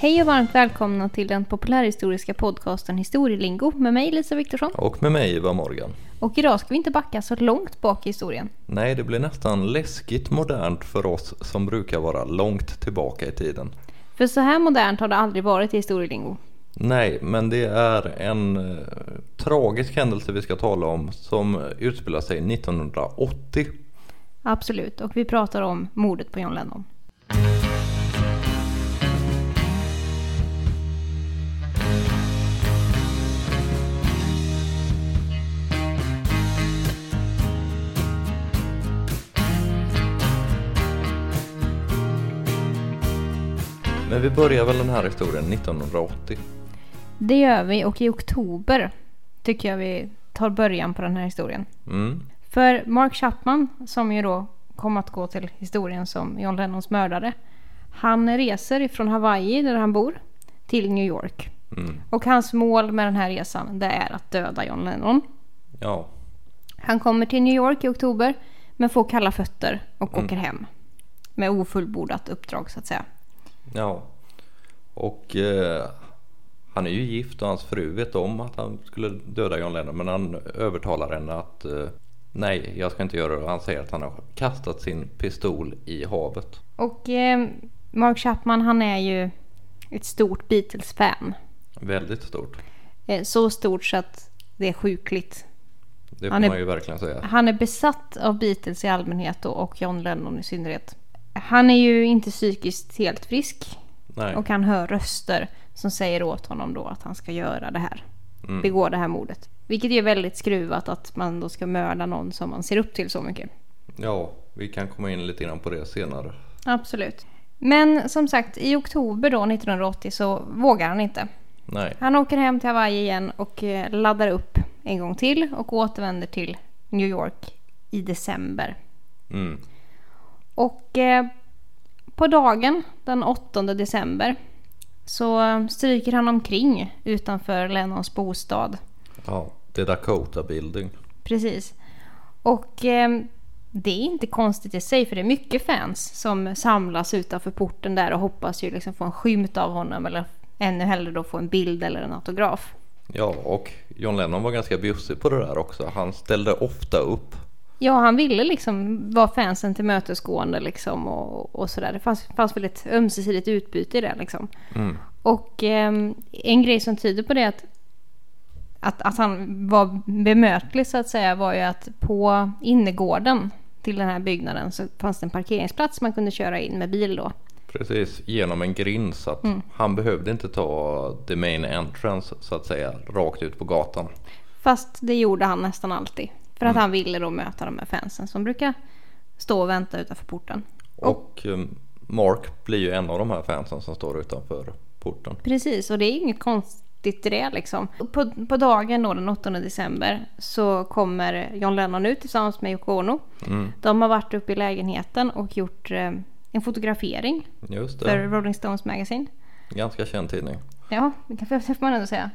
Hej och varmt välkomna till den populärhistoriska podcasten Historielingo med mig Lisa Viktorsson. Och med mig Eva Morgan. Och idag ska vi inte backa så långt bak i historien. Nej, det blir nästan läskigt modernt för oss som brukar vara långt tillbaka i tiden. För så här modernt har det aldrig varit i Historielingo. Nej, men det är en eh, tragisk händelse vi ska tala om som utspelar sig 1980. Absolut, och vi pratar om mordet på John Lennon. Men vi börjar väl den här historien 1980. Det gör vi och i oktober tycker jag vi tar början på den här historien. Mm. För Mark Chapman, som ju då kom att gå till historien som John Lennons mördare. Han reser ifrån Hawaii, där han bor, till New York. Mm. Och hans mål med den här resan, det är att döda John Lennon. Ja, Han kommer till New York i oktober, men får kalla fötter och Mm. åker hem. Med ofullbordat uppdrag så att säga. Ja. Och eh, han är ju gift och hans fru vet om att han skulle döda John Lennon. Men han övertalar henne att eh, nej, jag ska inte göra det. Han säger att han har kastat sin pistol i havet. Och eh, Mark Chapman, han är ju ett stort Beatles-fan. Väldigt stort. Eh, så stort så att det är sjukligt. Det får Han är- man ju verkligen säga. Han är besatt av Beatles i allmänhet och, och John Lennon i synnerhet. Han är ju inte psykiskt helt frisk Nej. och han hör röster som säger åt honom då att han ska göra det här. Mm. Begå det här mordet. Vilket är väldigt skruvat att man då ska mörda någon som man ser upp till så mycket. Ja, vi kan komma in lite grann på det senare. Absolut. Men som sagt, i oktober då 1980 så vågar han inte. Nej. Han åker hem till Hawaii igen och eh, laddar upp en gång till och återvänder till New York i december. Mm. Och eh, på dagen den 8 december så stryker han omkring utanför Lennons bostad. Ja, The Dakota Building. Precis. Och eh, det är inte konstigt i sig för det är mycket fans som samlas utanför porten där och hoppas ju liksom få en skymt av honom eller ännu hellre då få en bild eller en autograf. Ja, och John Lennon var ganska bjussig på det där också. Han ställde ofta upp. Ja, han ville liksom vara fansen till mötesgående liksom och, och sådär. Det fanns, fanns väl ett ömsesidigt utbyte i det liksom. Mm. Och ehm, en grej som tyder på det att, att, att han var bemötlig så att säga var ju att på innergården till den här byggnaden så fanns det en parkeringsplats man kunde köra in med bil då. Precis, genom en grind så att han behövde inte ta the main entrance så att säga rakt ut på gatan. Fast det gjorde han nästan alltid. För att han ville då möta de här fansen som brukar stå och vänta utanför porten. Och eh, Mark blir ju en av de här fansen som står utanför porten. Precis, och det är inget konstigt i det liksom. På, på dagen då den 8 december så kommer John Lennon ut tillsammans med Yoko Ono. Mm. De har varit uppe i lägenheten och gjort eh, en fotografering Just för Rolling Stones Magazine. ganska känd tidning. Ja, det får man ändå säga.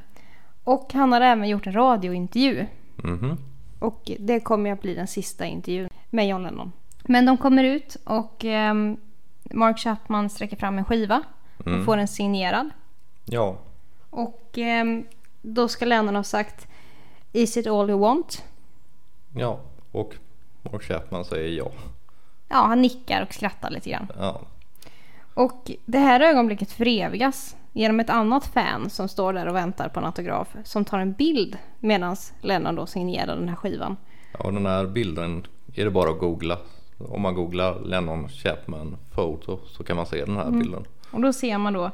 Och han har även gjort en radiointervju. Mhm. Och det kommer att bli den sista intervjun med John Lennon. Men de kommer ut och ehm, Mark Chapman sträcker fram en skiva och Mm. får den signerad. Ja, Och ehm, då ska Lennon ha sagt Is it all you want? ja, och Mark Chapman säger ja. Ja, han nickar och skrattar lite grann. ja. Och det här ögonblicket förevigas genom ett annat fan som står där och väntar på en autograf som tar en bild medan Lennon då signerar den här skivan. Och den här bilden är det bara att googla. Om man googlar Lennon Chapman photo så kan man se den här bilden. Och då ser man då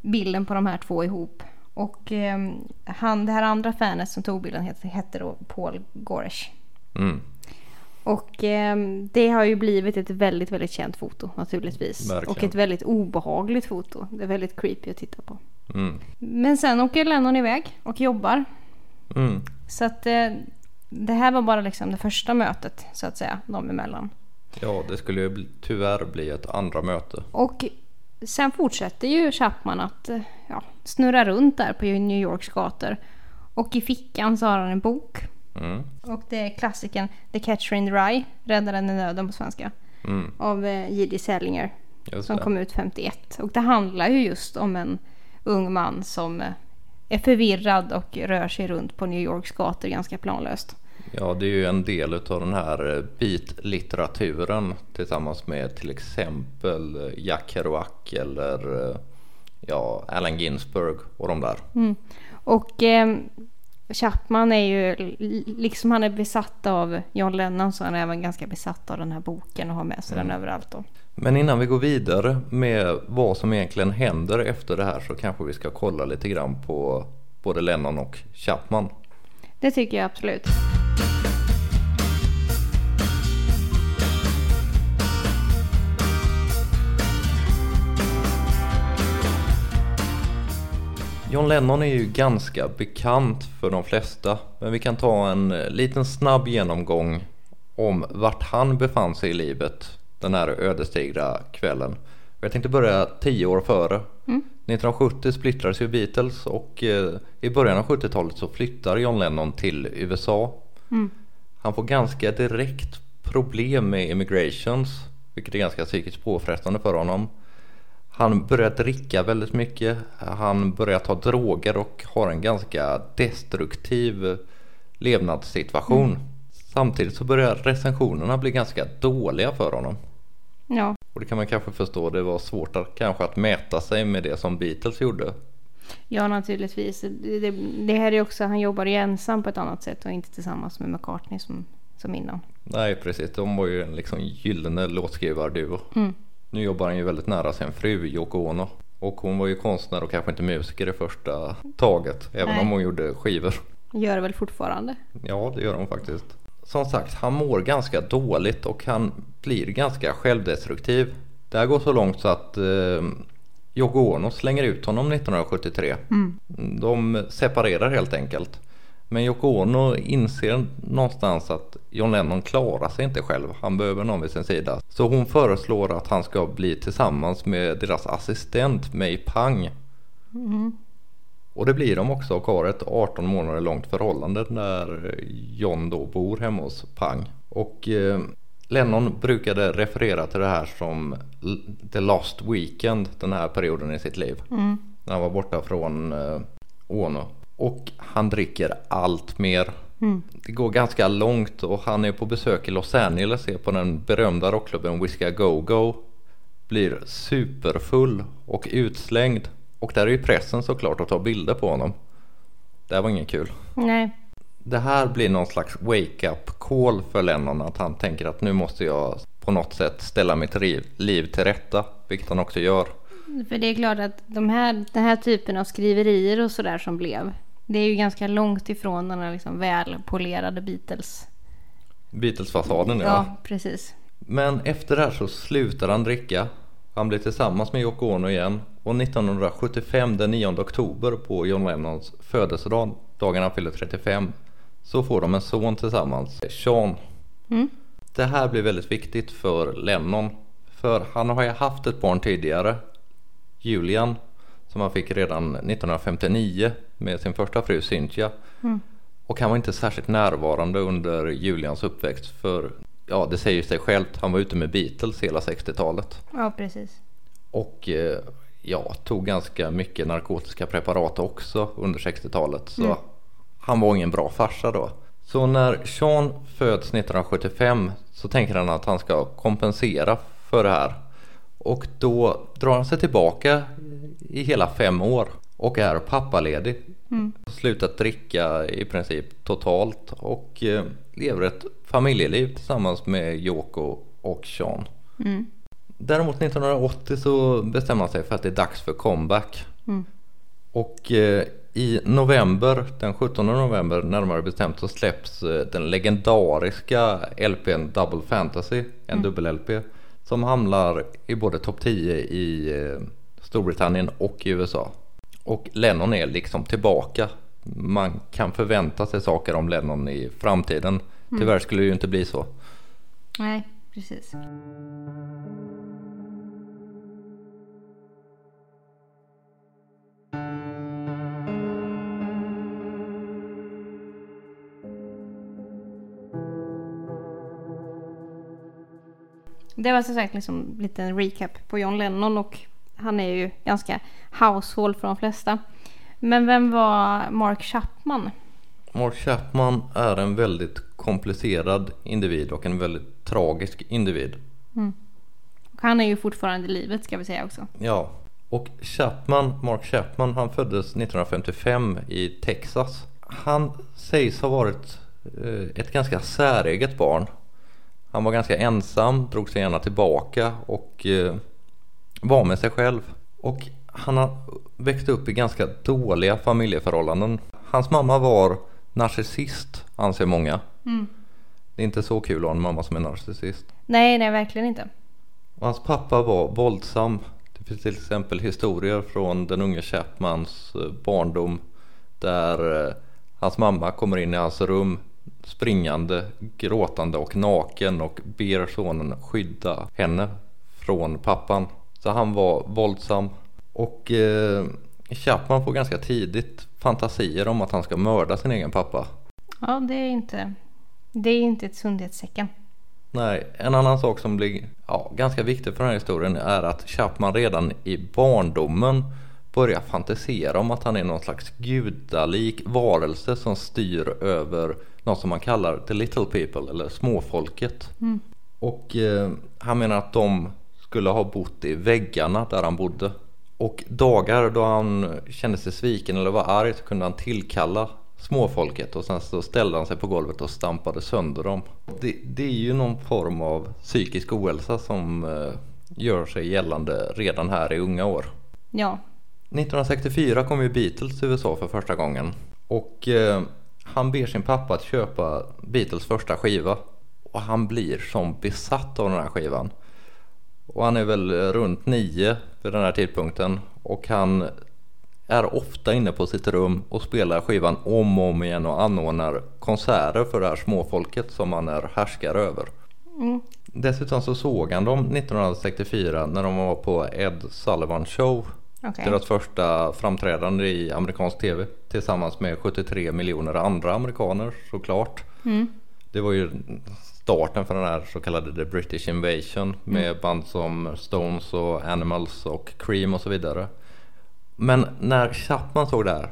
bilden på de här två ihop. Och ehm, han, det här andra fanet som tog bilden hette, hette då Paul Goresh. Mm. Och ehm, det har ju blivit ett väldigt, väldigt känt foto naturligtvis. Verkligen. Och ett väldigt obehagligt foto. Det är väldigt creepy att titta på. Mm. Men sen åker Lennon iväg och jobbar. Mm. Så att eh, det här var bara liksom det första mötet så att säga, dem emellan. Ja, det skulle ju bli, tyvärr bli ett andra möte. Och sen fortsätter ju Chapman att eh, ja, snurra runt där på New Yorks gator. Och i fickan så har han en bok. Mm. Och det är klassikern The Catcher in the Rye, Räddaren i nöden på svenska. Mm. Av eh, J.D. Salinger. Just som det. kom ut 51. Och det handlar ju just om en ung man som eh, är förvirrad och rör sig runt på New Yorks gator ganska planlöst. Ja, det är ju en del av den här eh, beat-litteraturen tillsammans med till exempel Jack Kerouac eller ja, Allen Ginsberg och de där. Och eh, Chapman är ju, liksom han är besatt av John Lennon så är han även ganska besatt av den här boken och har med sig den överallt då. Men innan vi går vidare med vad som egentligen händer efter det här så kanske vi ska kolla lite grann på både Lennon och Chapman. Det tycker jag absolut. John Lennon är ju ganska bekant för de flesta men vi kan ta en eh, liten snabb genomgång om vart han befann sig i livet den här ödesdigra kvällen. Jag tänkte börja tio år före. 1970 splittrades ju Beatles och eh, i början av 70-talet så flyttar John Lennon till USA. Han får ganska direkt problem med immigrations vilket är ganska psykiskt påfrestande för honom. Han börjar dricka väldigt mycket. Han börjar ta droger och har en ganska destruktiv levnadssituation. Samtidigt så börjar recensionerna bli ganska dåliga för honom. Ja, Och det kan man kanske förstå. Det var svårt att, kanske att mäta sig med det som Beatles gjorde. ja naturligtvis. Det, det, det här är också, han jobbar ju ensam på ett annat sätt och inte tillsammans med McCartney som, som innan. Nej precis, de var ju en liksom gyllene låtskrivarduo. Mm. Nu jobbar han ju väldigt nära sin fru Yoko Ono. Och hon var ju konstnär och kanske inte musiker i första taget. Även Nej. om hon gjorde skivor. Gör väl fortfarande. Ja, det gör hon faktiskt. Som sagt, han mår ganska dåligt och han blir ganska självdestruktiv. Det här går så långt så att eh, Yoko Ono slänger ut honom 1973. De separerar helt enkelt. Men Yoko Ono inser någonstans att John Lennon klarar sig inte själv. Han behöver någon vid sin sida. Så hon föreslår att han ska bli tillsammans med deras assistent May Pang. Och det blir de också och har ett 18 månader långt förhållande där John då bor hemma hos Pang. Och eh, Lennon brukade referera till det här som the last weekend den här perioden i sitt liv. När han var borta från eh, Ono. Och han dricker allt mer. Det går ganska långt och han är på besök i Los Angeles, är på den berömda rockklubben Whiskey Go Go. Blir superfull och utslängd. Och där är ju pressen såklart att ta bilder på honom. Det här var inget kul. Nej, Det här blir någon slags wake-up call för Lennon att han tänker att nu måste jag på något sätt ställa mitt liv, liv till rätta, vilket han också gör. för det är klart att de här, den här typen av skriverier och sådär som blev. Det är ju ganska långt ifrån den här liksom välpolerade Beatles. Beatles-fasaden ja. Ja, precis. Men efter det här så slutar han dricka. Han blir tillsammans med Yoko Ono igen. Och 1975 den 9 oktober på John Lennons födelsedag, dagen han fyller 35, så får de en son tillsammans, Sean. Det här blir väldigt viktigt för Lennon. För han har ju haft ett barn tidigare, Julian, som han fick redan 1959 med sin första fru Cynthia. Och han var inte särskilt närvarande under Julians uppväxt för ja, det säger sig självt. Han var ute med Beatles hela 60-talet. Ja, precis. Och eh, ja, tog ganska mycket narkotiska preparat också under 60-talet. Så han var ingen bra farsa då. Så när Sean föds 1975 så tänker han att han ska kompensera för det här. Och då drar han sig tillbaka i hela fem år och är pappaledig. Slutat dricka i princip totalt och eh, lever ett familjeliv tillsammans med Yoko och Sean. Däremot 1980 så bestämmer han sig för att det är dags för comeback. Och eh, i november, den 17 november närmare bestämt så släpps eh, den legendariska LPn Double Fantasy, en dubbel-LP. Som hamnar i både topp 10 i eh, Storbritannien och i USA. Och Lennon är liksom tillbaka. Man kan förvänta sig saker om Lennon i framtiden. Tyvärr skulle det ju inte bli så. Nej, precis. det var som sagt liksom lite en recap på John Lennon och han är ju ganska household för de flesta. Men vem var Mark Chapman? Mark Chapman är en väldigt komplicerad individ och en väldigt tragisk individ. Och han är ju fortfarande i livet ska vi säga också. Ja, och Chapman, Mark Chapman, han föddes 1955 i Texas. Han sägs ha varit eh, ett ganska säreget barn. Han var ganska ensam, drog sig gärna tillbaka och var med sig själv. Och han har växt upp i ganska dåliga familjeförhållanden. Hans mamma var narcissist, anser många. Det är inte så kul att ha en mamma som är narcissist. Nej, nej verkligen inte. Och hans pappa var våldsam. Det finns till exempel historier från den unge Chapmans eh, barndom där eh, hans mamma kommer in i hans rum springande, gråtande och naken och ber sonen skydda henne från pappan. Så han var våldsam och eh, Chapman får ganska tidigt fantasier om att han ska mörda sin egen pappa. Ja, det är inte, det är inte ett sundhetstecken. Nej, en annan sak som blir ja, ganska viktig för den här historien är att Chapman redan i barndomen börjar fantisera om att han är någon slags gudalik varelse som styr över något som man kallar the little people eller småfolket. Och eh, han menar att de skulle ha bott i väggarna där han bodde. Och dagar då han kände sig sviken eller var arg så kunde han tillkalla småfolket och sen så ställde han sig på golvet och stampade sönder dem. Det, det är ju någon form av psykisk ohälsa som eh, gör sig gällande redan här i unga år. Ja, 1964 kom ju Beatles till USA för första gången och eh, han ber sin pappa att köpa Beatles första skiva och han blir som besatt av den här skivan. Och han är väl runt nio vid den här tidpunkten och han är ofta inne på sitt rum och spelar skivan om och om igen och anordnar konserter för det här småfolket som han är härskare över. Dessutom så såg han dem 1964 när de var på Ed Sullivan Show. okej. Deras första framträdande i amerikansk tv tillsammans med 73 miljoner andra amerikaner såklart. Det var ju starten för den här så kallade The British Invasion med band som Stones och Animals och Cream och så vidare. Men när Chapman såg det här,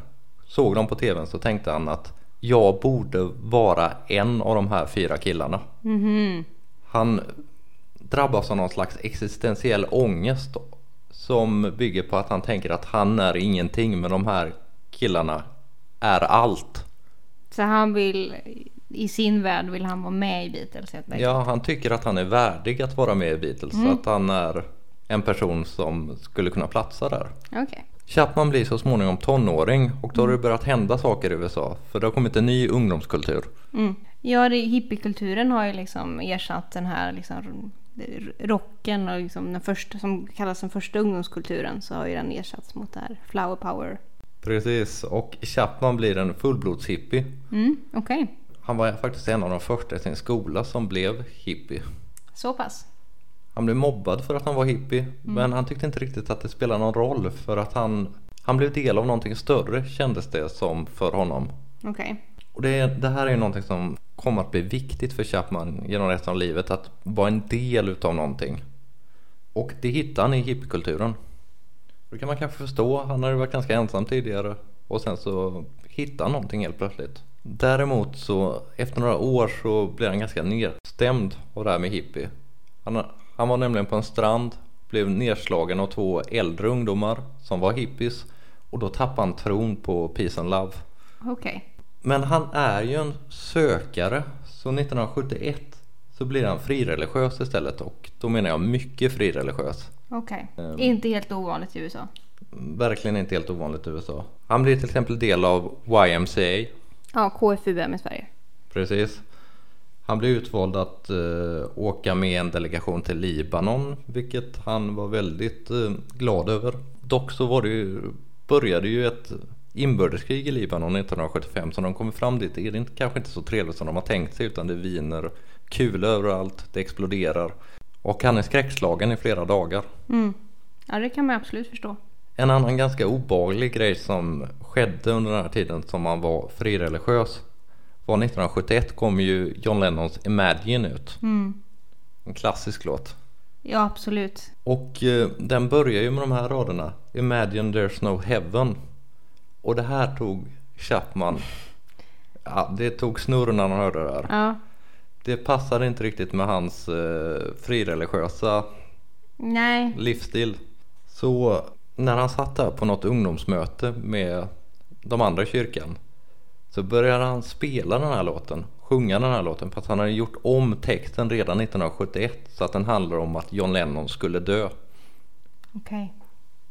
såg dem på tvn så tänkte han att jag borde vara en av de här fyra killarna. Han drabbas av någon slags existentiell ångest som bygger på att han tänker att han är ingenting men de här killarna är allt. Så han vill, i sin värld vill han vara med i Beatles helt enkelt. Ja, han tycker att han är värdig att vara med i Beatles. Så att han är en person som skulle kunna platsa där. Okej. Chapman blir så småningom tonåring och då har det börjat hända saker i USA. För det har kommit en ny ungdomskultur. Mm. Ja, det, hippiekulturen har ju liksom ersatt den här liksom rocken och liksom den första som kallas den första ungdomskulturen så har ju den ersatts mot det här flower power. Precis, och Chapman blir en fullblodshippie. Mm, okej. Han var faktiskt en av de första i sin skola som blev hippie. Så pass. Han blev mobbad för att han var hippie men han tyckte inte riktigt att det spelade någon roll för att han, han blev del av någonting större kändes det som för honom. Okej. Och det, det här är ju någonting som kommer att bli viktigt för Chapman genom resten av livet att vara en del utav någonting. Och det hittar han i hippiekulturen. Det kan man kanske förstå, han har ju varit ganska ensam tidigare och sen så hittar han någonting helt plötsligt. Däremot så efter några år så blir han ganska nedstämd av det här med hippie. Han, han var nämligen på en strand, blev nedslagen av två äldre ungdomar som var hippies och då tappade han tron på peace and love. Okej. Men han är ju en sökare så 1971 så blir han frireligiös istället och då menar jag mycket frireligiös. Okej. Inte helt ovanligt i USA. Verkligen inte helt ovanligt i USA. Han blir till exempel del av YMCA. Ja, KFUM i Sverige. Precis. Han blev utvald att eh, åka med en delegation till Libanon vilket han var väldigt eh, glad över. Dock så var det ju, började ju ett inbördeskrig i Libanon 1975 så de kommer fram dit är det inte, kanske inte så trevligt som de har tänkt sig utan det viner kulor överallt, det exploderar. Och han är skräckslagen i flera dagar. Mm. Ja, det kan man absolut förstå. En annan ganska obehaglig grej som skedde under den här tiden som han var frireligiös var 1971 kom ju John Lennons Imagine ut. En klassisk låt. Ja, absolut. Och eh, den börjar ju med de här raderna. Imagine there's no heaven. Och det här tog Chapman. Ja, det tog snurr när han hörde det här. Ja. Det passade inte riktigt med hans eh, frireligiösa Nej. livsstil. Så när han satt där på något ungdomsmöte med de andra i kyrkan så började han spela den här låten, sjunga den här låten fast han hade gjort om texten redan 1971 så att den handlar om att John Lennon skulle dö. Okej.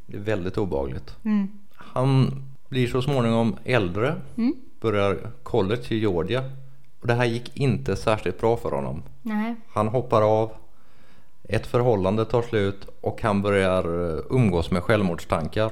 Det är väldigt obehagligt. Mm. Han blir så småningom äldre, Mm. börjar college i Georgia och det här gick inte särskilt bra för honom. Nej. Han hoppar av, ett förhållande tar slut och han börjar eh, umgås med självmordstankar.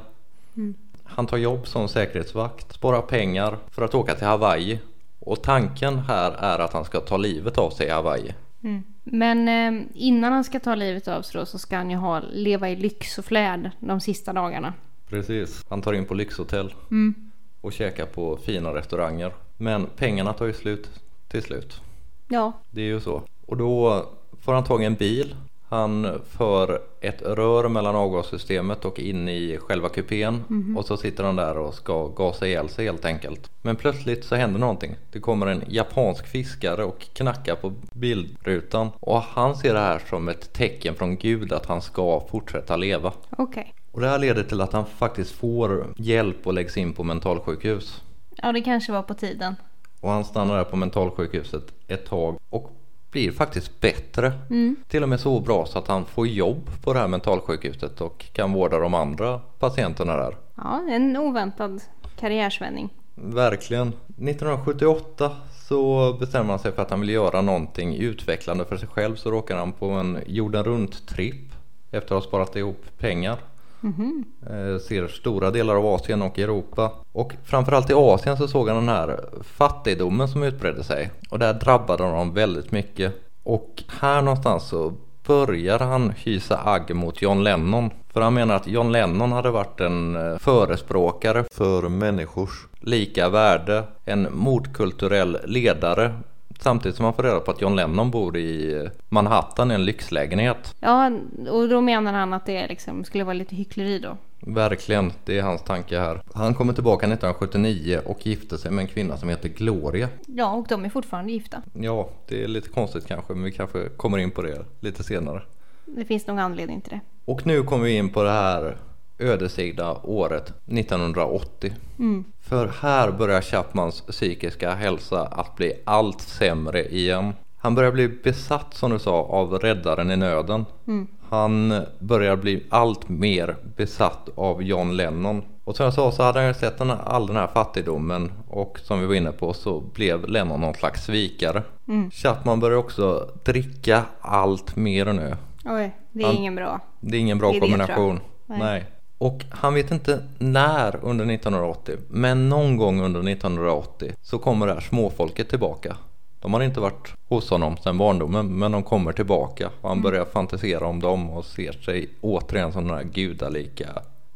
Mm. Han tar jobb som säkerhetsvakt, sparar pengar för att åka till Hawaii. Och tanken här är att han ska ta livet av sig i Hawaii. Mm. Men eh, innan han ska ta livet av sig då så ska han ju ha, leva i lyx och flärd de sista dagarna. Precis. Han tar in på lyxhotell Mm. och käkar på fina restauranger. Men pengarna tar ju slut till slut. Ja. Det är ju så. Och då får han tag i en bil. Han för ett rör mellan avgassystemet och in i själva kupén. Och så sitter han där och ska gasa ihjäl sig helt enkelt. Men plötsligt så händer någonting. Det kommer en japansk fiskare och knackar på bilrutan. Och han ser det här som ett tecken från Gud att han ska fortsätta leva. Okej. Och det här leder till att han faktiskt får hjälp och läggs in på mentalsjukhus. Ja, det kanske var på tiden. Och han stannar där på mentalsjukhuset ett tag och blir faktiskt bättre. Mm. Till och med så bra så att han får jobb på det här mentalsjukhuset och kan vårda de andra patienterna där. Ja, en oväntad karriärsvändning. Verkligen. 1978 så bestämmer han sig för att han vill göra någonting utvecklande för sig själv så råkar han på en jorden runt-tripp efter att ha sparat ihop pengar. Mm -hmm. ser stora delar av Asien och Europa. Och framförallt i Asien så såg han den här fattigdomen som utbredde sig. Och där drabbade honom väldigt mycket. Och här någonstans så börjar han hysa agg mot John Lennon. För han menar att John Lennon hade varit en eh, förespråkare för människors lika värde. En motkulturell ledare. Samtidigt som han får reda på att John Lennon bor i Manhattan i en lyxlägenhet. Ja, och då menar han att det liksom skulle vara lite hyckleri då. Verkligen, det är hans tanke här. Han kommer tillbaka 1979 och gifter sig med en kvinna som heter Gloria. Ja, och de är fortfarande gifta. Ja, det är lite konstigt kanske, men vi kanske kommer in på det lite senare. Det finns nog anledning till det. Och nu kommer vi in på det här ödesdigra året 1980. Mm. För här börjar Chapmans psykiska hälsa att bli allt sämre igen. Han börjar bli besatt som du sa av räddaren i nöden. Mm. Han börjar bli allt mer besatt av John Lennon. Och som jag sa så hade han ju sett den här, all den här fattigdomen och som vi var inne på så blev Lennon någon slags svikare. Mm. Chapman börjar också dricka allt mer nu. Oj, det är Han- ingen bra. Det är ingen bra kombination. Nej. Nej. Och han vet inte när under 1980, men någon gång under 1980 så kommer det här småfolket tillbaka. De har inte varit hos honom sedan barndomen, men de kommer tillbaka och han börjar fantisera om dem och ser sig återigen som den här gudalika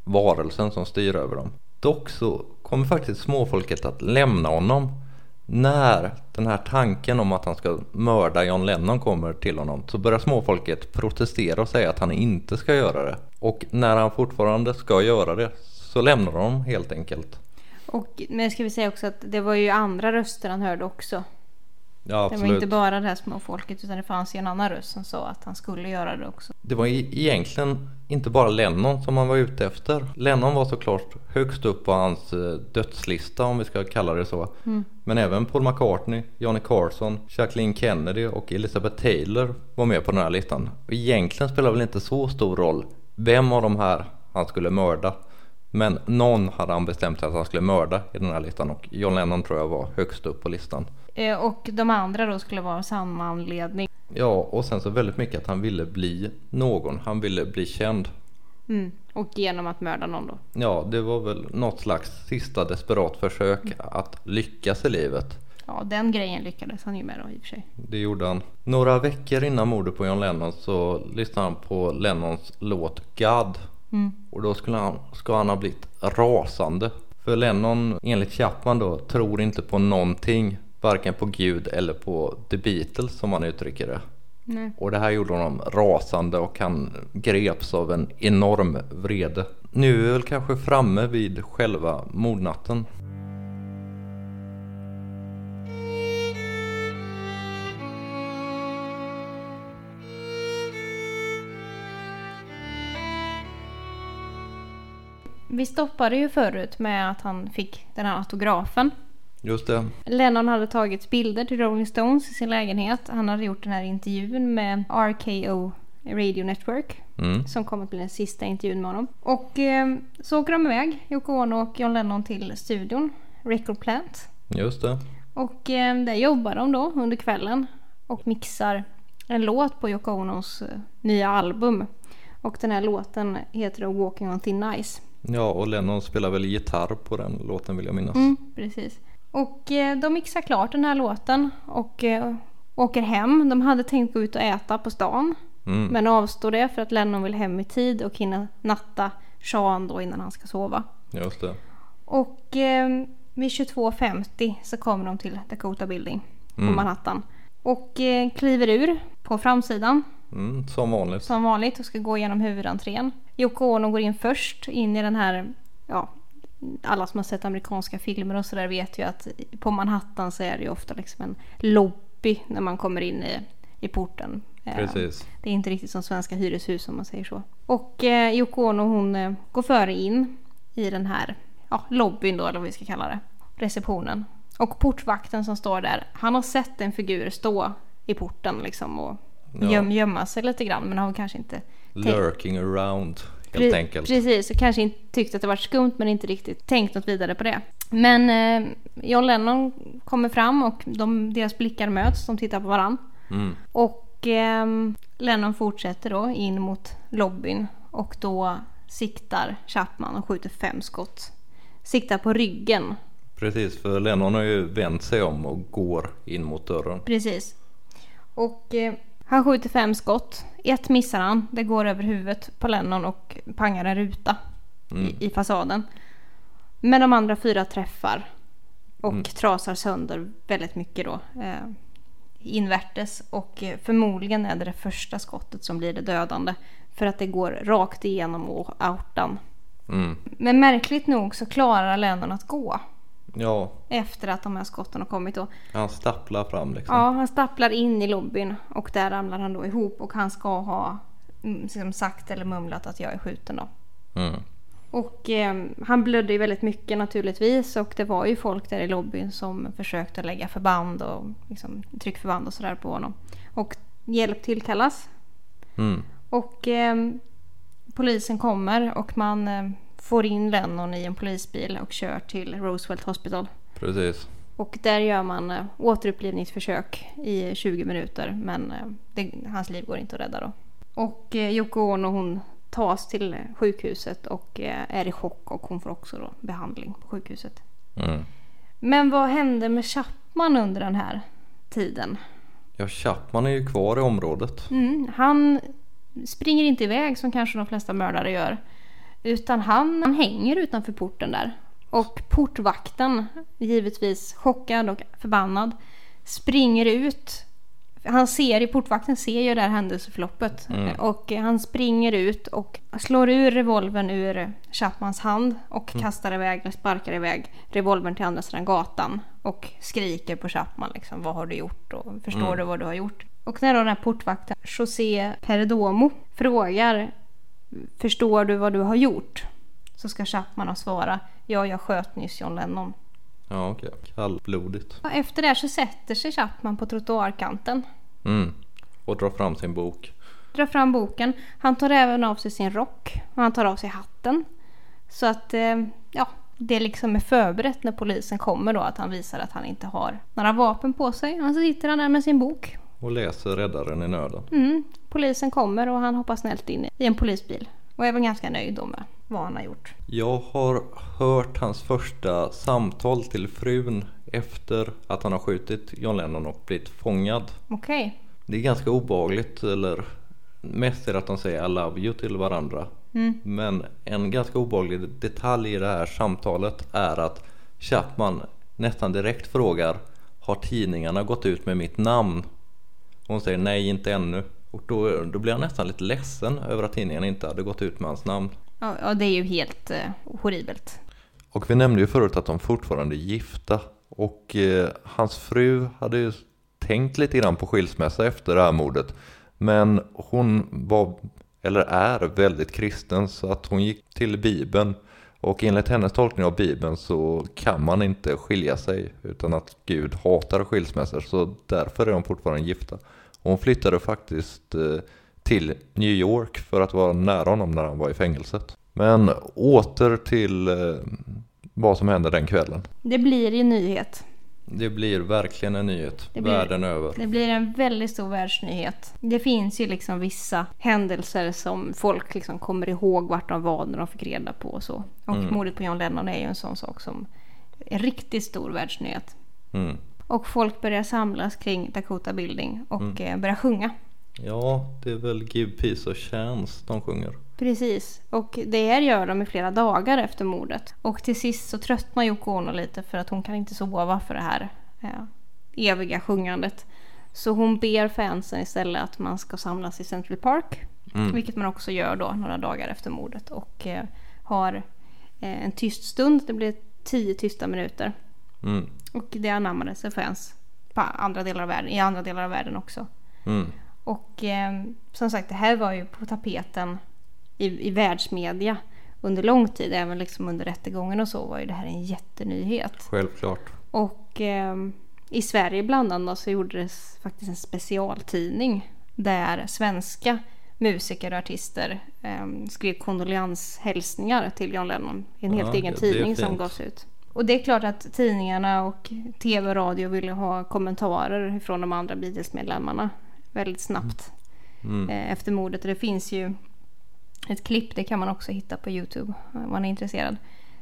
varelsen som styr över dem. Dock så kommer faktiskt småfolket att lämna honom när den här tanken om att han ska mörda John Lennon kommer till honom så börjar småfolket protestera och säga att han inte ska göra det. Och när han fortfarande ska göra det så lämnar de helt enkelt. Och, men ska vi säga också att det var ju andra röster han hörde också. Ja Det var inte bara det här småfolket utan det fanns ju en annan röst som sa att han skulle göra det också. Det var egentligen inte bara Lennon som han var ute efter. Lennon var såklart högst upp på hans eh, dödslista om vi ska kalla det så. Men även Paul McCartney, Johnny Carson, Jacqueline Kennedy och Elizabeth Taylor var med på den här listan. Och egentligen spelar det väl inte så stor roll vem av de här han skulle mörda. Men någon hade han bestämt sig att han skulle mörda i den här listan och John Lennon tror jag var högst upp på listan. Eh, och de andra då skulle vara av samma anledning. Ja, och sen så väldigt mycket att han ville bli någon. Han ville bli känd. Mm. Och genom att mörda någon då. Ja, det var väl något slags sista desperat försök att lyckas i livet. Ja, den grejen lyckades han ju med då i och för sig. Det gjorde han. Några veckor innan mordet på John Lennon så lyssnade han på Lennons låt God. Mm. Och då skulle han, ska han ha blivit rasande. För Lennon, enligt Chapman då, tror inte på någonting. Varken på Gud eller på The Beatles som han uttrycker det. Nej. Och det här gjorde honom rasande och han greps av en enorm vrede. Nu är vi väl kanske framme vid själva mordnatten. Vi stoppade ju förut med att han fick den här autografen. Just det. Lennon hade tagit bilder till Rolling Stones i sin lägenhet. Han hade gjort den här intervjun med RKO Radio Network. Mm. Som kommer att bli den sista intervjun med honom. Och eh, så åker de iväg, Yoko Ono och John Lennon till studion, Record Plant. Just det. Och eh, där jobbar de då under kvällen och mixar en låt på Yoko Onos eh, nya album. Och den här låten heter då Walking on Thin Ice. Ja, och Lennon spelar väl gitarr på den låten vill jag minnas. Mm, precis. Och eh, de mixar klart den här låten och eh, åker hem. De hade tänkt gå ut och äta på stan. Mm. Men avstår det för att Lennon vill hem i tid och hinna natta Sean då innan han ska sova. Just det. Och eh, vid 22.50 så kommer de till Dakota Building på Mm. Manhattan. Och eh, kliver ur på framsidan Mm, som vanligt. som vanligt och ska gå igenom huvudentrén. Yoko Ono går in först in i den här, ja, alla som har sett amerikanska filmer och sådär vet ju att på Manhattan så är det ju ofta liksom en lobby när man kommer in i, i porten. Eh, Precis. Det är inte riktigt som svenska hyreshus om man säger så. Och eh, Yoko Ono hon eh, går före in i den här ja, lobbyn då eller vad vi ska kalla det. Receptionen. Och portvakten som står där, han har sett en figur stå i porten liksom och Ja. göm, gömma sig lite grann men har kanske inte Lurking around helt Pre- enkelt. Precis, och kanske inte tyckt att det var skumt men inte riktigt tänkt något vidare på det. Men eh, John Lennon kommer fram och de, deras blickar möts, de tittar på varann. Mm. Och ehm, Lennon fortsätter då in mot lobbyn och då siktar Chapman och skjuter fem skott. Siktar på ryggen, Precis, för Lennon har ju vänt sig om och går in mot dörren. precis. Och eh, han skjuter fem skott. Ett missar han, det går över huvudet på Lennon och pangar en ruta Mm. i, i fasaden. Men de andra fyra träffar och Mm. trasar sönder väldigt mycket då. Eh, invärtes och eh, förmodligen är det det första skottet som blir det dödande. För att det går rakt igenom och outan. Mm. Men märkligt nog så klarar Lennon att gå. Ja, Efter att de här skotten har kommit då. han stapplar fram liksom. Ja, han stapplar in i lobbyn och där ramlar han då ihop och han ska ha mm, liksom sagt eller mumlat att jag är skjuten då. Mm. Och eh, han blödde ju väldigt mycket naturligtvis och det var ju folk där i lobbyn som försökte lägga förband och liksom, tryckförband och sådär på honom. Och hjälp tillkallas. Mm. Och eh, polisen kommer och man eh, får in Lennon i en polisbil och kör till Roosevelt Hospital. Precis. Och där gör man eh, återupplivningsförsök i 20 minuter men eh, det, hans liv går inte att rädda då. Och eh, Yoko Ono hon tas till sjukhuset och är i chock och hon får också då behandling på sjukhuset. Mm. Men vad hände med Chapman under den här tiden? Ja, Chapman är ju kvar i området. Mm, han springer inte iväg som kanske de flesta mördare gör. Utan han, han hänger utanför porten där. Och portvakten, givetvis chockad och förbannad, springer ut. Han ser i portvakten ser ju det här händelseförloppet. Mm. Och han springer ut och slår ur revolvern ur Chapmans hand och kastar iväg, eller sparkar iväg revolvern till andra sidan gatan. Och skriker på Chapman liksom, vad har du gjort och förstår Mm. du vad du har gjort? Och när då den här portvakten, José Perdomo, frågar Förstår du vad du har gjort? Så ska Chapman svara Ja, jag sköt nyss John Lennon. Ja, okej. Kallblodigt. Och efter det så sätter sig Chapman på trottoarkanten. Mm. Och drar fram sin bok. Drar fram boken. Han tar även av sig sin rock. Och han tar av sig hatten. Så att, eh, ja, det liksom är förberett när polisen kommer då. Att han visar att han inte har några vapen på sig. Och så sitter han där med sin bok. Och läser Räddaren i nöden. Mm. Polisen kommer och han hoppar snällt in i en polisbil. Och är väl ganska nöjd då med vad han har gjort. Jag har hört hans första samtal till frun efter att han har skjutit John Lennon och blivit fångad. Okej. Det är ganska obehagligt eller mest är det att de säger I love you till varandra. Mm. Men en ganska obehaglig detalj i det här samtalet är att Chapman nästan direkt frågar Har tidningarna gått ut med mitt namn? Hon säger nej, inte ännu. Och då, då blir han nästan lite ledsen över att tidningen inte hade gått ut med hans namn. Ja, ja det är ju helt eh, horribelt. Och vi nämnde ju förut att de fortfarande är gifta. Och eh, hans fru hade ju tänkt lite grann på skilsmässa efter det här mordet. Men hon var, eller är, väldigt kristen så att hon gick till Bibeln. Och enligt hennes tolkning av Bibeln så kan man inte skilja sig utan att Gud hatar skilsmässor. Så därför är de fortfarande gifta. hon flyttade faktiskt eh, till New York för att vara nära honom när han var i fängelset. Men åter till eh, vad som hände den kvällen. Det blir ju nyhet. Det blir verkligen en nyhet Det blir- världen över. Det blir en väldigt stor världsnyhet. Det finns ju liksom vissa händelser som folk liksom kommer ihåg vart de var när de fick reda på och så. Och mordet på John Lennon är ju en sån sak som är riktigt stor världsnyhet. Mm. Och folk börjar samlas kring Dakota Building och eh, börjar sjunga. Ja, det är väl Give Peace a Chance de sjunger. Precis, och det gör de i flera dagar efter mordet. Och till sist så tröttnar Yoko Ono lite för att hon kan inte sova för det här eh, eviga sjungandet. Så hon ber fansen istället att man ska samlas i Central Park. Vilket man också gör då några dagar efter mordet. Och eh, har eh, en tyst stund, det blir tio tysta minuter. Mm. Och det anammades av fans på andra delar av världen, i andra delar av världen också. Mm. Och eh, som sagt, det här var ju på tapeten i, i världsmedia under lång tid. Även liksom under rättegången och så var ju det här en jättenyhet. Självklart. Och eh, i Sverige bland annat så gjordes faktiskt en specialtidning där svenska musiker och artister eh, skrev kondolenshälsningar till John Lennon. I en helt Ja, egen det- tidning som gavs ut. Och det är klart att tidningarna och tv och radio ville ha kommentarer från de andra Beatles-medlemmarna väldigt snabbt Mm. eh, efter mordet. Och det finns ju ett klipp, det kan man också hitta på Youtube om man är intresserad.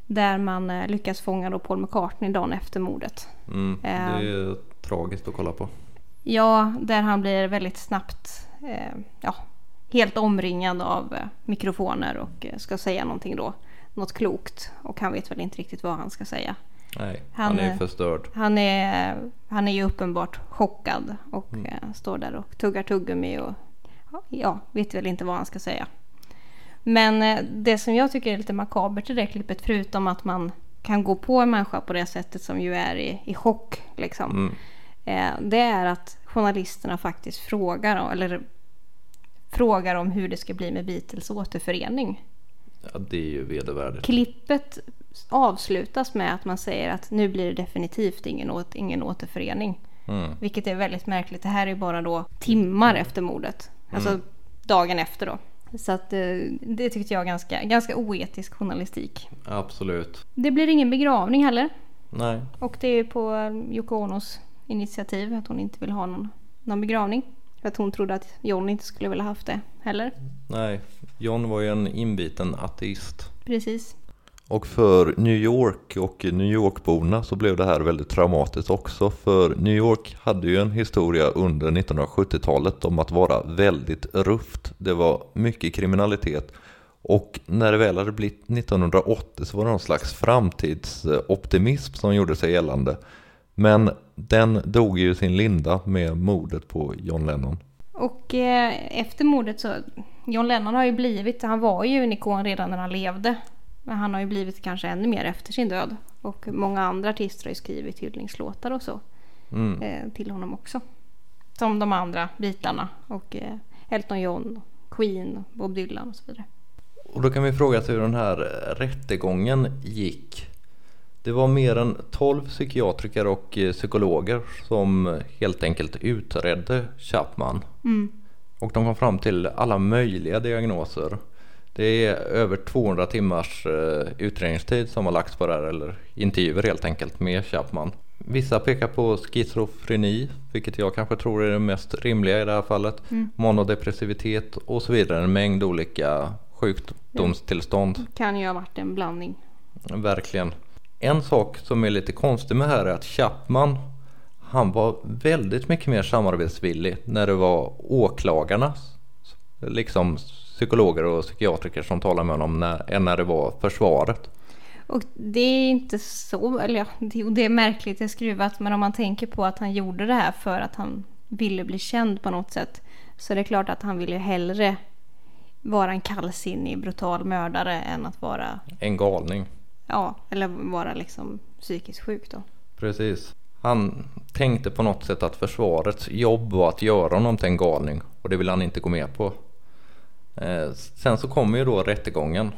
Där man eh, lyckas fånga då Paul McCartney dagen efter mordet. Mm. Det Eh. är tragiskt att kolla på. Ja, där han blir väldigt snabbt eh, ja, helt omringad av eh, mikrofoner och eh, ska säga någonting då. Något klokt. Och han vet väl inte riktigt vad han ska säga. Nej, Han han, är förstörd. Han är, han är ju uppenbart chockad och eh, står där och tuggar tuggummi och ja, vet väl inte vad han ska säga. Men eh, det som jag tycker är lite makabert i det klippet, förutom att man kan gå på en människa på det sättet som ju är i, i chock, liksom. Mm. Eh, det är att journalisterna faktiskt frågar, eller frågar om hur det ska bli med Beatles återförening. Ja, det är ju vedervärdigt. Klippet avslutas med att man säger att nu blir det definitivt ingen, åt, ingen återförening. Mm. Vilket är väldigt märkligt. Det här är bara då timmar efter mordet. Alltså dagen efter då. Så att eh, det tyckte jag var ganska, ganska oetisk journalistik. Absolut. Det blir ingen begravning heller. Nej, Och det är på eh, Yoko Onos initiativ att hon inte vill ha någon, någon begravning. För att hon trodde att John inte skulle vilja haft det heller. nej. John var ju en inbiten ateist. Precis. Och för New York och New York-borna så blev det här väldigt traumatiskt också. För New York hade ju en historia under 1970-talet om att vara väldigt rufft. Det var mycket kriminalitet. Och när det väl hade blivit 1980 så var det någon slags framtidsoptimism som gjorde sig gällande. Men den dog ju i sin linda med mordet på John Lennon. Och eh, efter mordet så, John Lennon har ju blivit, han var ju en ikon redan när han levde. Men han har ju blivit kanske ännu mer efter sin död. Och många andra artister har ju skrivit hyllningslåtar och så. Mm. Eh, till honom också. Som de andra bitarna. Och eh, Elton John, Queen, Bob Dylan och så vidare. Och då kan vi fråga sig hur den här rättegången gick. Det var mer än 12 psykiatriker och eh, psykologer som helt enkelt utredde Chapman. Mm. Och de kom fram till alla möjliga diagnoser. Det är över 200 timmars eh, utredningstid som har lagts på det här, eller intervjuer helt enkelt med Chapman. Vissa pekar på schizofreni, vilket jag kanske tror är det mest rimliga i det här fallet. Monodepressivitet och så vidare. En mängd olika sjukdomstillstånd. Kan ju ha varit en blandning. Verkligen. En sak som är lite konstig med det här är att Chapman han var väldigt mycket mer samarbetsvillig när det var åklagarna, liksom psykologer och psykiatriker som talade med honom när, än när det var försvaret. Och det är inte så, eller ja, det, det är märkligt, det är skruvat, men om man tänker på att han gjorde det här för att han ville bli känd på något sätt. Så det är klart att han ville hellre vara en kallsinnig, brutal mördare än att vara, En galning. ja, eller vara liksom psykiskt sjuk då. Precis. Han tänkte på något sätt att försvarets jobb var att göra honom till en galning och det ville han inte gå med på. Eh, sen så kommer ju då rättegången.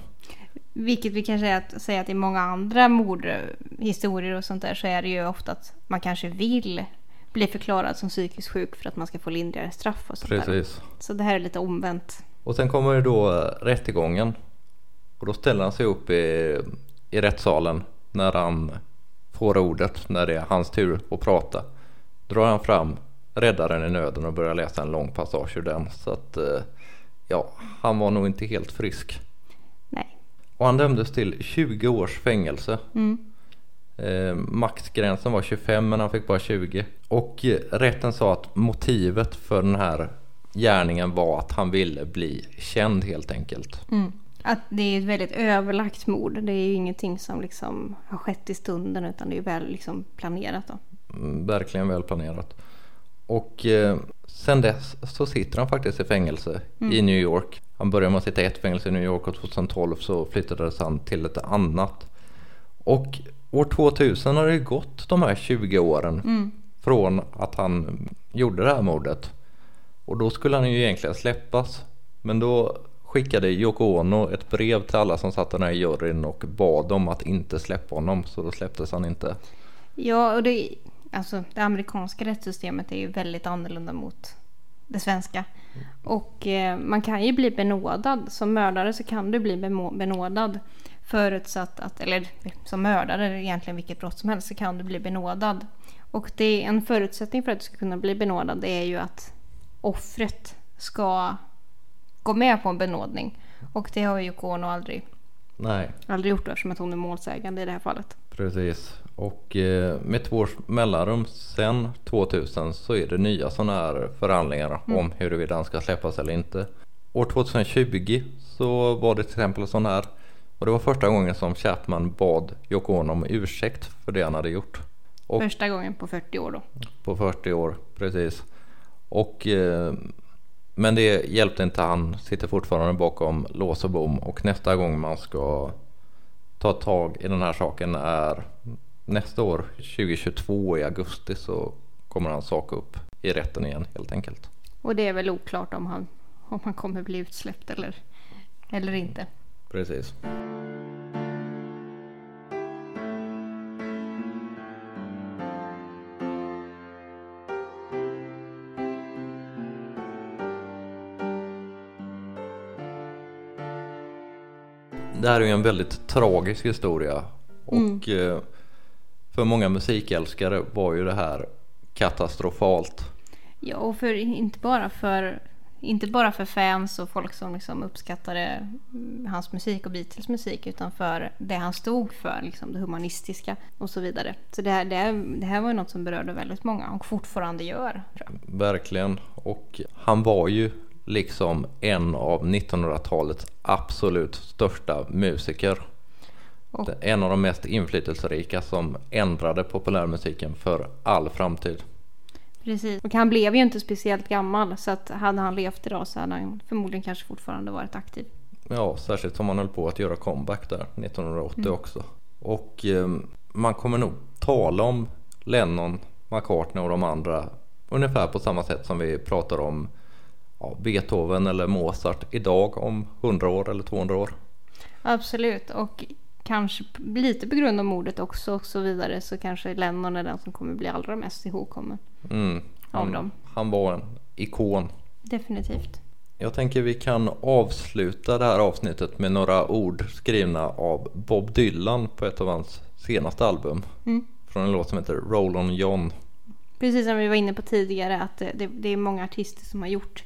Vilket vi kan säga att, säga att i många andra mordhistorier och sånt där så är det ju ofta att man kanske vill bli förklarad som psykiskt sjuk för att man ska få lindrigare straff och sånt där. Precis. Så det här är lite omvänt. Och sen kommer ju då eh, rättegången. Och då ställer han sig upp i, i rättssalen när han får ordet, när det är hans tur att prata. Drar han fram Räddaren i nöden och börjar läsa en lång passage ur den. Så att eh, ja, han var nog inte helt frisk. Nej. Och han dömdes till 20 års fängelse. Mm. Eh, maxgränsen var 25 men han fick bara 20. Och eh, rätten sa att motivet för den här gärningen var att han ville bli känd helt enkelt. Mm. Att det är ett väldigt överlagt mord. Det är ju ingenting som liksom har skett i stunden utan det är väl liksom planerat då. Mm, Verkligen väl planerat. Och eh, sen dess så sitter han faktiskt i fängelse i New York. Han började med att sitta i ett fängelse i New York och 2012 så flyttades han till ett annat. Och år 2000 har det gått de här 20 åren från att han gjorde det här mordet. Och då skulle han ju egentligen släppas. Men då skickade Yoko Ono ett brev till alla som satt i den här juryn och bad dem att inte släppa honom. Så då släpptes han inte. Ja, och det, alltså, det amerikanska rättssystemet är ju väldigt annorlunda mot det svenska. Och eh, man kan ju bli benådad. Som mördare så kan du bli benådad. Förutsatt att, eller som mördare, egentligen vilket brott som helst, så kan du bli benådad. Och det är en förutsättning för att du ska kunna bli benådad det är ju att offret ska gå med på en benådning. Och det har ju Yoko Ono aldrig, Nej, aldrig gjort eftersom att hon är målsägande i det här fallet. precis. Och eh, med två års mellanrum sen 2000 så är det nya sådana här förhandlingar om huruvida han ska släppas eller inte. År 2020 så var det till exempel sån här och det var första gången som Chapman bad Yoko Ono om ursäkt för det han hade gjort. Och Första gången på 40 år då. på 40 år, precis. Och, eh, men det hjälpte inte, han sitter fortfarande bakom lås och bom och nästa gång man ska ta tag i den här saken är nästa år, 2022 i augusti så kommer hans sak upp i rätten igen helt enkelt. Och det är väl oklart om han, om han kommer bli utsläppt eller, eller inte. Precis. Det här är ju en väldigt tragisk historia och eh, för många musikälskare var ju det här katastrofalt. Ja, och för, inte, bara för, inte bara för fans och folk som liksom uppskattade hans musik och Beatles musik utan för det han stod för, liksom det humanistiska och så vidare. Så det här, det här, det här var ju något som berörde väldigt många och fortfarande gör. Verkligen. Och han var ju liksom en av 1900-talets absolut största musiker. Och- En av de mest inflytelserika som ändrade populärmusiken för all framtid. Precis. Och han blev ju inte speciellt gammal så att hade han levt idag så hade han förmodligen kanske fortfarande varit aktiv. Ja, särskilt som han höll på att göra comeback där 1980 också. Och eh, man kommer nog tala om Lennon, McCartney och de andra ungefär på samma sätt som vi pratar om ja, Beethoven eller Mozart idag om 100 år eller 200 år. Absolut, och kanske lite på grund av mordet också och så vidare så kanske Lennon är den som kommer bli allra mest ihågkommen. Mm, Av dem. han, han var en ikon. Definitivt. Jag tänker vi kan avsluta det här avsnittet med några ord skrivna av Bob Dylan på ett av hans senaste album. Mm. Från en låt som heter Roll on John. Precis som vi var inne på tidigare att det, det, det är många artister som har gjort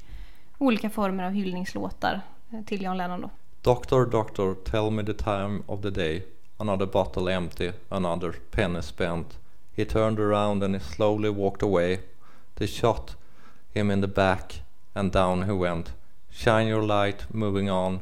olika former av hyllningslåtar eh, till John Lennon då. Doctor, doctor, tell me the time of the day. Another bottle empty, another penny spent. He turned around and he slowly walked away. They shot him in the back and down he went. Shine your light, moving on.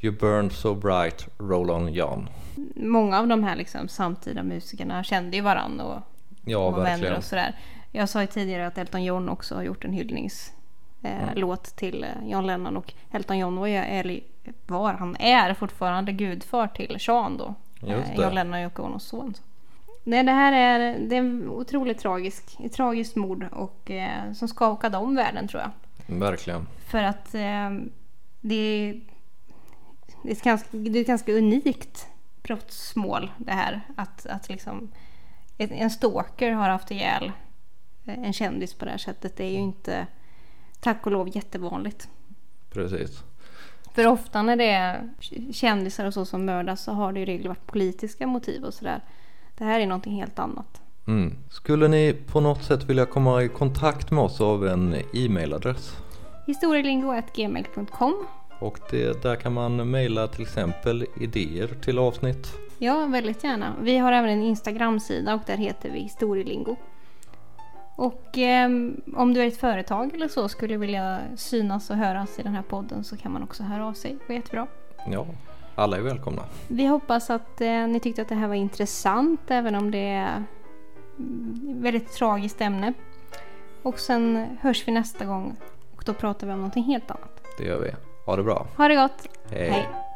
You burn so bright, roll on John. Många av de här liksom samtida musikerna kände ju varann och, Ja, och vänner och sådär. Jag sa ju tidigare att Elton John också har gjort en hyllningslåt eh, låt till eh, John Lennon och Elton John var, ju, eller var han är fortfarande gudfar till Sean då. Just Eh, det. John Lennon och Yoko Onos son. Nej, det här är, det är en otroligt tragisk, ett tragiskt mord och eh, som skakade om världen tror jag. Verkligen. För att eh, det, är, det, är ganska, det är ett ganska unikt brottsmål det här. Att, att liksom en stalker har haft ihjäl eh, en kändis på det här sättet. Det är ju inte tack och lov jättevanligt. Precis. För ofta när det är kändisar och så som mördas så har det i regel varit politiska motiv och sådär. Det här är någonting helt annat. Mm. Skulle ni på något sätt vilja komma i kontakt med oss av en e-mailadress? Historielingo.gmail.com Och det, där kan man mejla till exempel idéer till avsnitt. Ja, väldigt gärna. Vi har även en Instagram-sida och där heter vi Historielingo. Och ehm, om du är ett företag eller så skulle vilja synas och höras i den här podden så kan man också höra av sig. Det var jättebra. Ja, alla är välkomna. Vi hoppas att eh, ni tyckte att det här var intressant även om det är mm, väldigt tragiskt ämne. Och sen hörs vi nästa gång och då pratar vi om någonting helt annat. Det gör vi. Ha det bra. Ha det gott! Hej. Hej.